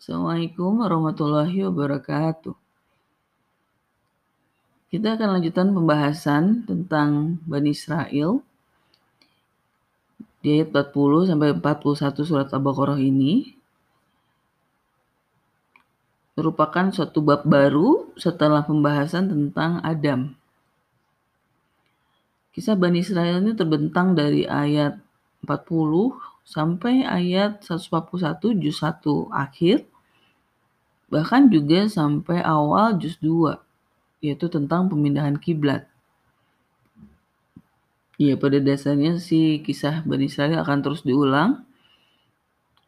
Assalamualaikum warahmatullahi wabarakatuh. Kita akan lanjutkan pembahasan tentang Bani Israel di ayat 40 sampai 41 surat Al-Baqarah ini merupakan suatu bab baru setelah pembahasan tentang Adam. Kisah Bani Israel ini terbentang dari ayat 40 sampai ayat 141 juz 1 akhir bahkan juga sampai awal juz 2 yaitu tentang pemindahan kiblat. Ya, pada dasarnya si kisah Bani Israel akan terus diulang.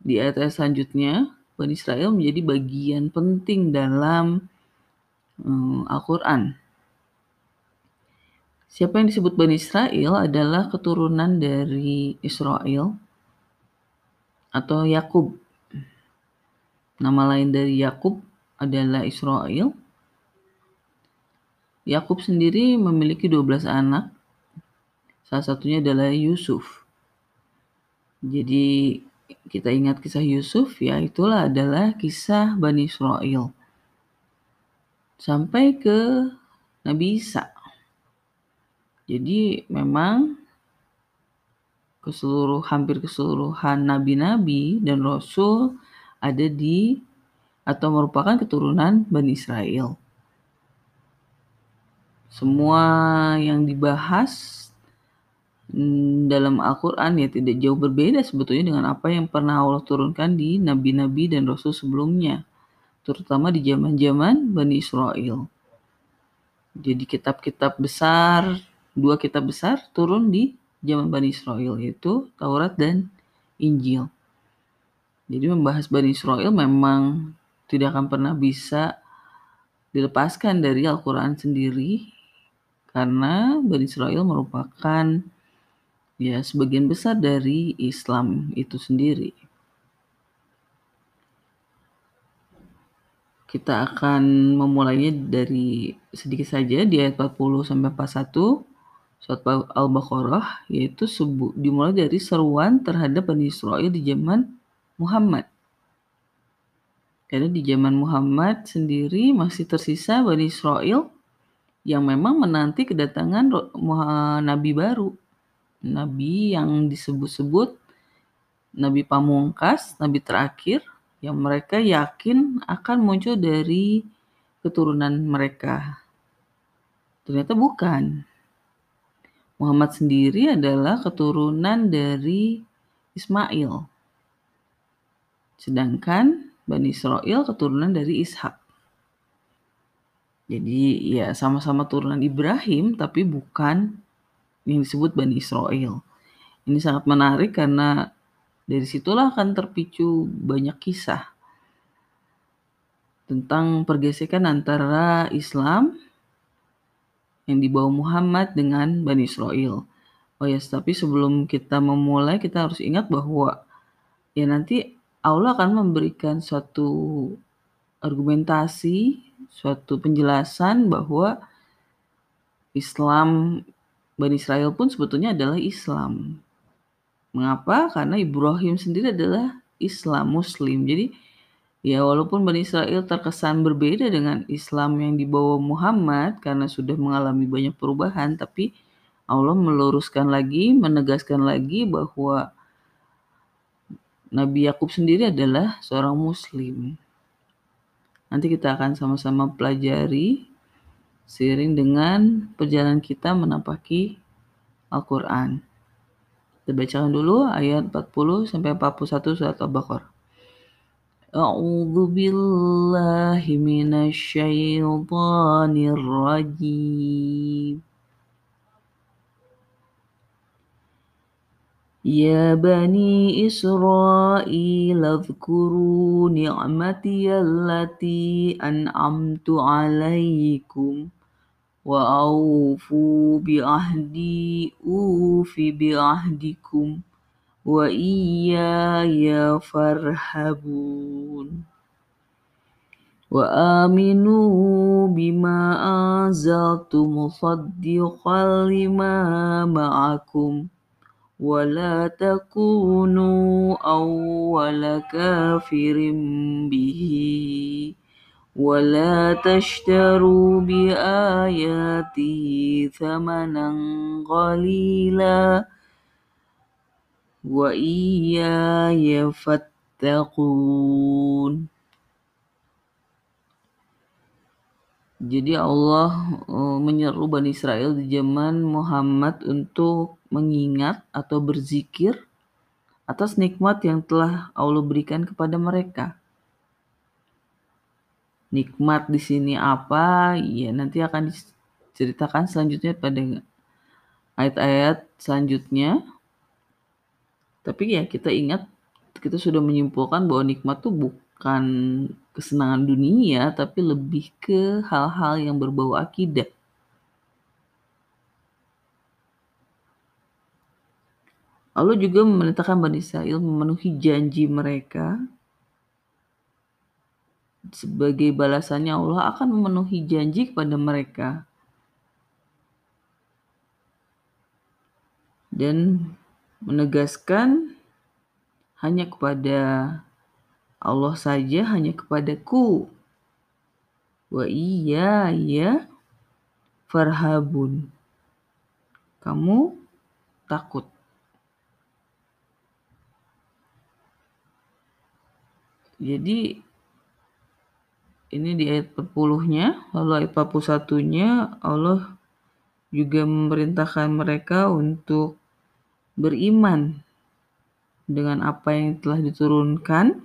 Di ayat-ayat selanjutnya, Bani Israel menjadi bagian penting dalam um, Al-Quran. Siapa yang disebut Bani Israel adalah keturunan dari Israel atau Yakub. Nama lain dari Yakub adalah Israel. Yakub sendiri memiliki 12 anak. Salah satunya adalah Yusuf. Jadi kita ingat kisah Yusuf ya itulah adalah kisah Bani Israel. Sampai ke Nabi Isa. Jadi memang ke seluruh hampir keseluruhan nabi-nabi dan rasul ada di atau merupakan keturunan Bani Israel. Semua yang dibahas mm, dalam Al-Quran ya tidak jauh berbeda sebetulnya dengan apa yang pernah Allah turunkan di nabi-nabi dan rasul sebelumnya, terutama di zaman-zaman Bani Israel. Jadi kitab-kitab besar dua kitab besar turun di zaman Bani Israel yaitu Taurat dan Injil. Jadi membahas Bani Israel memang tidak akan pernah bisa dilepaskan dari Al-Quran sendiri karena Bani Israel merupakan ya sebagian besar dari Islam itu sendiri. Kita akan memulainya dari sedikit saja di ayat 40 sampai 41 surat Al-Baqarah yaitu sebut dimulai dari seruan terhadap Bani Israel di zaman Muhammad. Karena di zaman Muhammad sendiri masih tersisa Bani Israel yang memang menanti kedatangan nabi baru. Nabi yang disebut-sebut nabi pamungkas, nabi terakhir yang mereka yakin akan muncul dari keturunan mereka. Ternyata bukan. Muhammad sendiri adalah keturunan dari Ismail. Sedangkan Bani Israel keturunan dari Ishak. Jadi ya sama-sama turunan Ibrahim tapi bukan yang disebut Bani Israel. Ini sangat menarik karena dari situlah akan terpicu banyak kisah tentang pergesekan antara Islam yang dibawa Muhammad dengan Bani Israel. Oh ya, tapi sebelum kita memulai kita harus ingat bahwa ya nanti Allah akan memberikan suatu argumentasi, suatu penjelasan bahwa Islam Bani Israel pun sebetulnya adalah Islam. Mengapa? Karena Ibrahim sendiri adalah Islam Muslim. Jadi Ya, walaupun Bani Israel terkesan berbeda dengan Islam yang dibawa Muhammad karena sudah mengalami banyak perubahan, tapi Allah meluruskan lagi, menegaskan lagi bahwa Nabi Yakub sendiri adalah seorang Muslim. Nanti kita akan sama-sama pelajari seiring dengan perjalanan kita menapaki Al-Quran. Kita bacakan dulu ayat 40 sampai 41 surat Al-Baqarah. أعوذ بالله من الشيطان الرجيم يا بني إسرائيل اذكروا نعمتي التي أنعمت عليكم وأوفوا بعهدي أوف بعهدكم وإياي فارهبون. وآمنوا بما أنزلت مصدقا لما معكم. ولا تكونوا أول كافر به. ولا تشتروا بآياتي ثمنا قليلا. وإياي فاتقون Jadi Allah uh, menyeru Bani Israel di zaman Muhammad untuk mengingat atau berzikir atas nikmat yang telah Allah berikan kepada mereka. Nikmat di sini apa? Ya nanti akan diceritakan selanjutnya pada ayat-ayat selanjutnya. Tapi ya kita ingat kita sudah menyimpulkan bahwa nikmat itu bukan kesenangan dunia, tapi lebih ke hal-hal yang berbau akidah. Allah juga memerintahkan Bani Israel memenuhi janji mereka. Sebagai balasannya Allah akan memenuhi janji kepada mereka. Dan menegaskan hanya kepada Allah saja hanya kepadaku. Wa iya ya farhabun. Kamu takut. Jadi ini di ayat 40-nya, lalu ayat 41-nya Allah juga memerintahkan mereka untuk beriman dengan apa yang telah diturunkan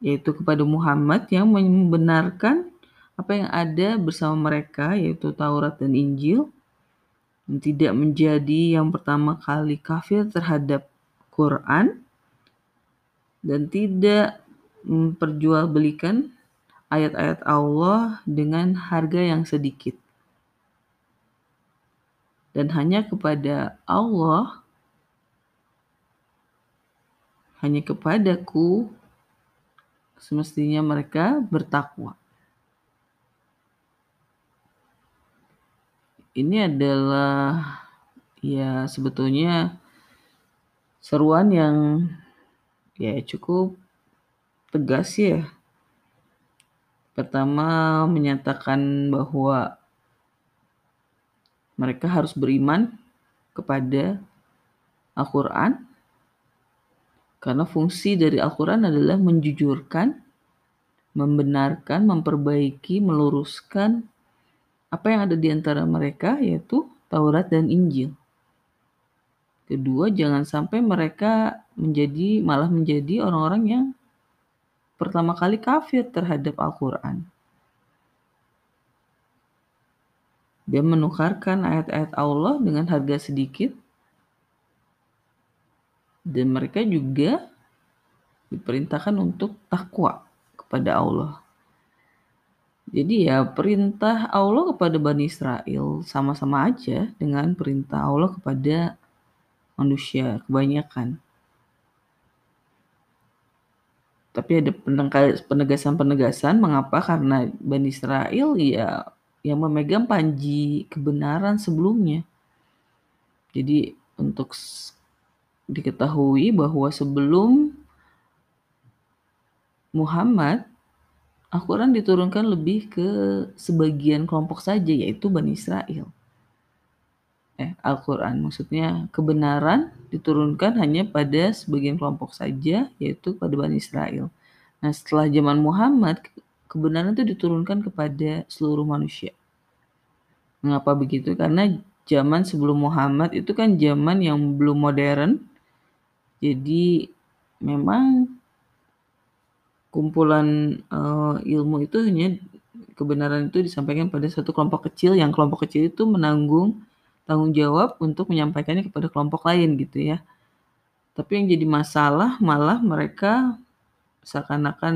yaitu kepada Muhammad yang membenarkan apa yang ada bersama mereka yaitu Taurat dan Injil dan tidak menjadi yang pertama kali kafir terhadap Quran dan tidak memperjualbelikan ayat-ayat Allah dengan harga yang sedikit. Dan hanya kepada Allah, hanya kepadaku semestinya mereka bertakwa. Ini adalah ya sebetulnya seruan yang ya cukup tegas ya. Pertama menyatakan bahwa mereka harus beriman kepada Al-Quran karena fungsi dari Al-Quran adalah menjujurkan, membenarkan, memperbaiki, meluruskan apa yang ada di antara mereka yaitu Taurat dan Injil. Kedua, jangan sampai mereka menjadi malah menjadi orang-orang yang pertama kali kafir terhadap Al-Quran. Dia menukarkan ayat-ayat Allah dengan harga sedikit dan mereka juga diperintahkan untuk takwa kepada Allah. Jadi ya perintah Allah kepada Bani Israel sama-sama aja dengan perintah Allah kepada manusia kebanyakan. Tapi ada penegasan-penegasan mengapa karena Bani Israel ya yang memegang panji kebenaran sebelumnya. Jadi untuk diketahui bahwa sebelum Muhammad, Al-Quran diturunkan lebih ke sebagian kelompok saja, yaitu Bani Israel. Eh, Al-Quran maksudnya kebenaran diturunkan hanya pada sebagian kelompok saja, yaitu pada Bani Israel. Nah, setelah zaman Muhammad, kebenaran itu diturunkan kepada seluruh manusia. Mengapa begitu? Karena zaman sebelum Muhammad itu kan zaman yang belum modern, jadi memang kumpulan uh, ilmu itu hanya kebenaran itu disampaikan pada satu kelompok kecil yang kelompok kecil itu menanggung tanggung jawab untuk menyampaikannya kepada kelompok lain gitu ya. Tapi yang jadi masalah malah mereka seakan-akan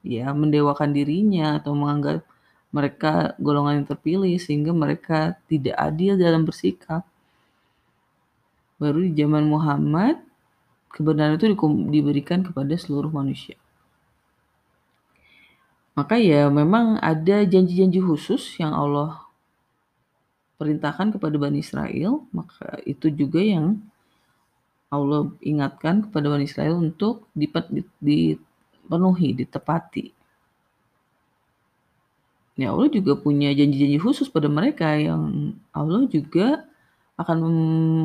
ya mendewakan dirinya atau menganggap mereka golongan yang terpilih sehingga mereka tidak adil dalam bersikap. Baru di zaman Muhammad kebenaran itu diberikan kepada seluruh manusia. Maka ya memang ada janji-janji khusus yang Allah perintahkan kepada Bani Israel, maka itu juga yang Allah ingatkan kepada Bani Israel untuk dipenuhi, ditepati. Ya Allah juga punya janji-janji khusus pada mereka yang Allah juga akan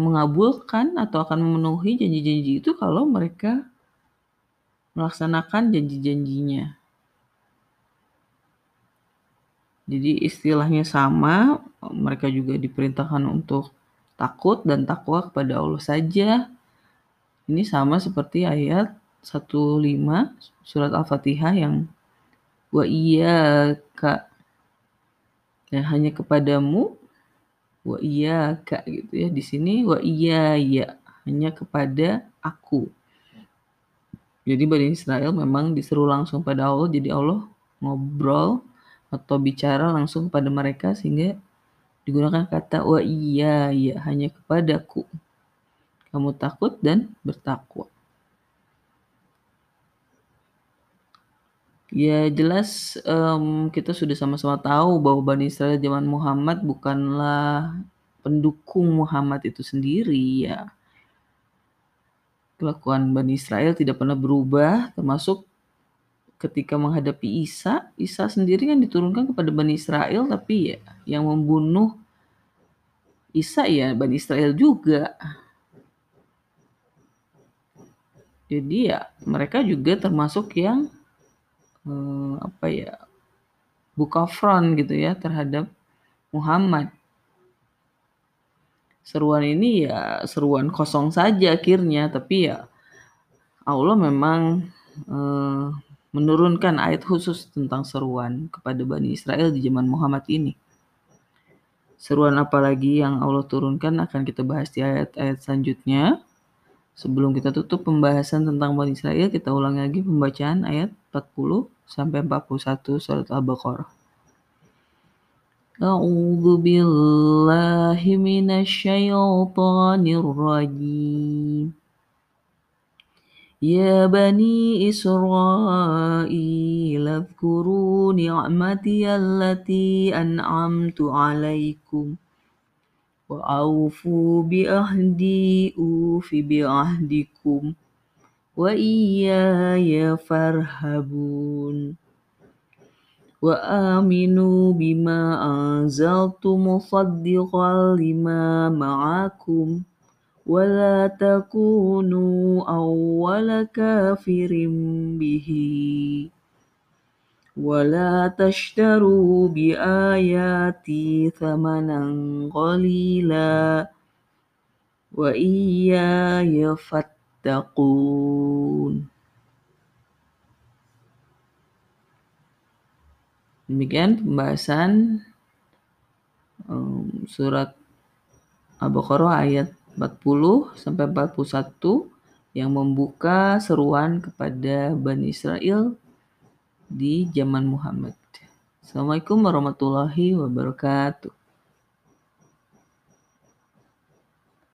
mengabulkan atau akan memenuhi janji-janji itu kalau mereka melaksanakan janji-janjinya. Jadi istilahnya sama, mereka juga diperintahkan untuk takut dan takwa kepada Allah saja. Ini sama seperti ayat 15 surat Al-Fatihah yang wa kak ya hanya kepadamu wa kak gitu ya di sini wa iya ya hanya kepada aku. Jadi Bani Israel memang diseru langsung pada Allah jadi Allah ngobrol atau bicara langsung pada mereka sehingga digunakan kata wa iya ya hanya kepadaku. Kamu takut dan bertakwa Ya jelas um, kita sudah sama-sama tahu bahwa Bani Israel zaman Muhammad bukanlah pendukung Muhammad itu sendiri ya. Kelakuan Bani Israel tidak pernah berubah termasuk ketika menghadapi Isa, Isa sendiri kan diturunkan kepada Bani Israel tapi ya yang membunuh Isa ya Bani Israel juga. Jadi ya mereka juga termasuk yang eh, apa ya buka front gitu ya terhadap Muhammad. Seruan ini ya seruan kosong saja akhirnya, tapi ya Allah memang eh, menurunkan ayat khusus tentang seruan kepada Bani Israel di zaman Muhammad ini. Seruan apalagi yang Allah turunkan akan kita bahas di ayat-ayat selanjutnya. Sebelum kita tutup pembahasan tentang Bani Israel, kita ulang lagi pembacaan ayat 40 sampai 41 surat Al-Baqarah. A'udzu billahi minasyaitonir rajim. يا بني إسرائيل اذكروا نعمتي التي أنعمت عليكم وأوفوا بعهدي أوف بعهدكم وإياي فارهبون. وآمنوا بما أنزلت مصدقا لما معكم. ولا تكونوا أول كافر به. ولا تشتروا بآياتي ثمنا قليلا. وإياي فاتقون. Demikian pembahasan um, surat Al-Baqarah ayat 40 sampai 41 yang membuka seruan kepada Bani Israel di zaman Muhammad. Assalamualaikum warahmatullahi wabarakatuh.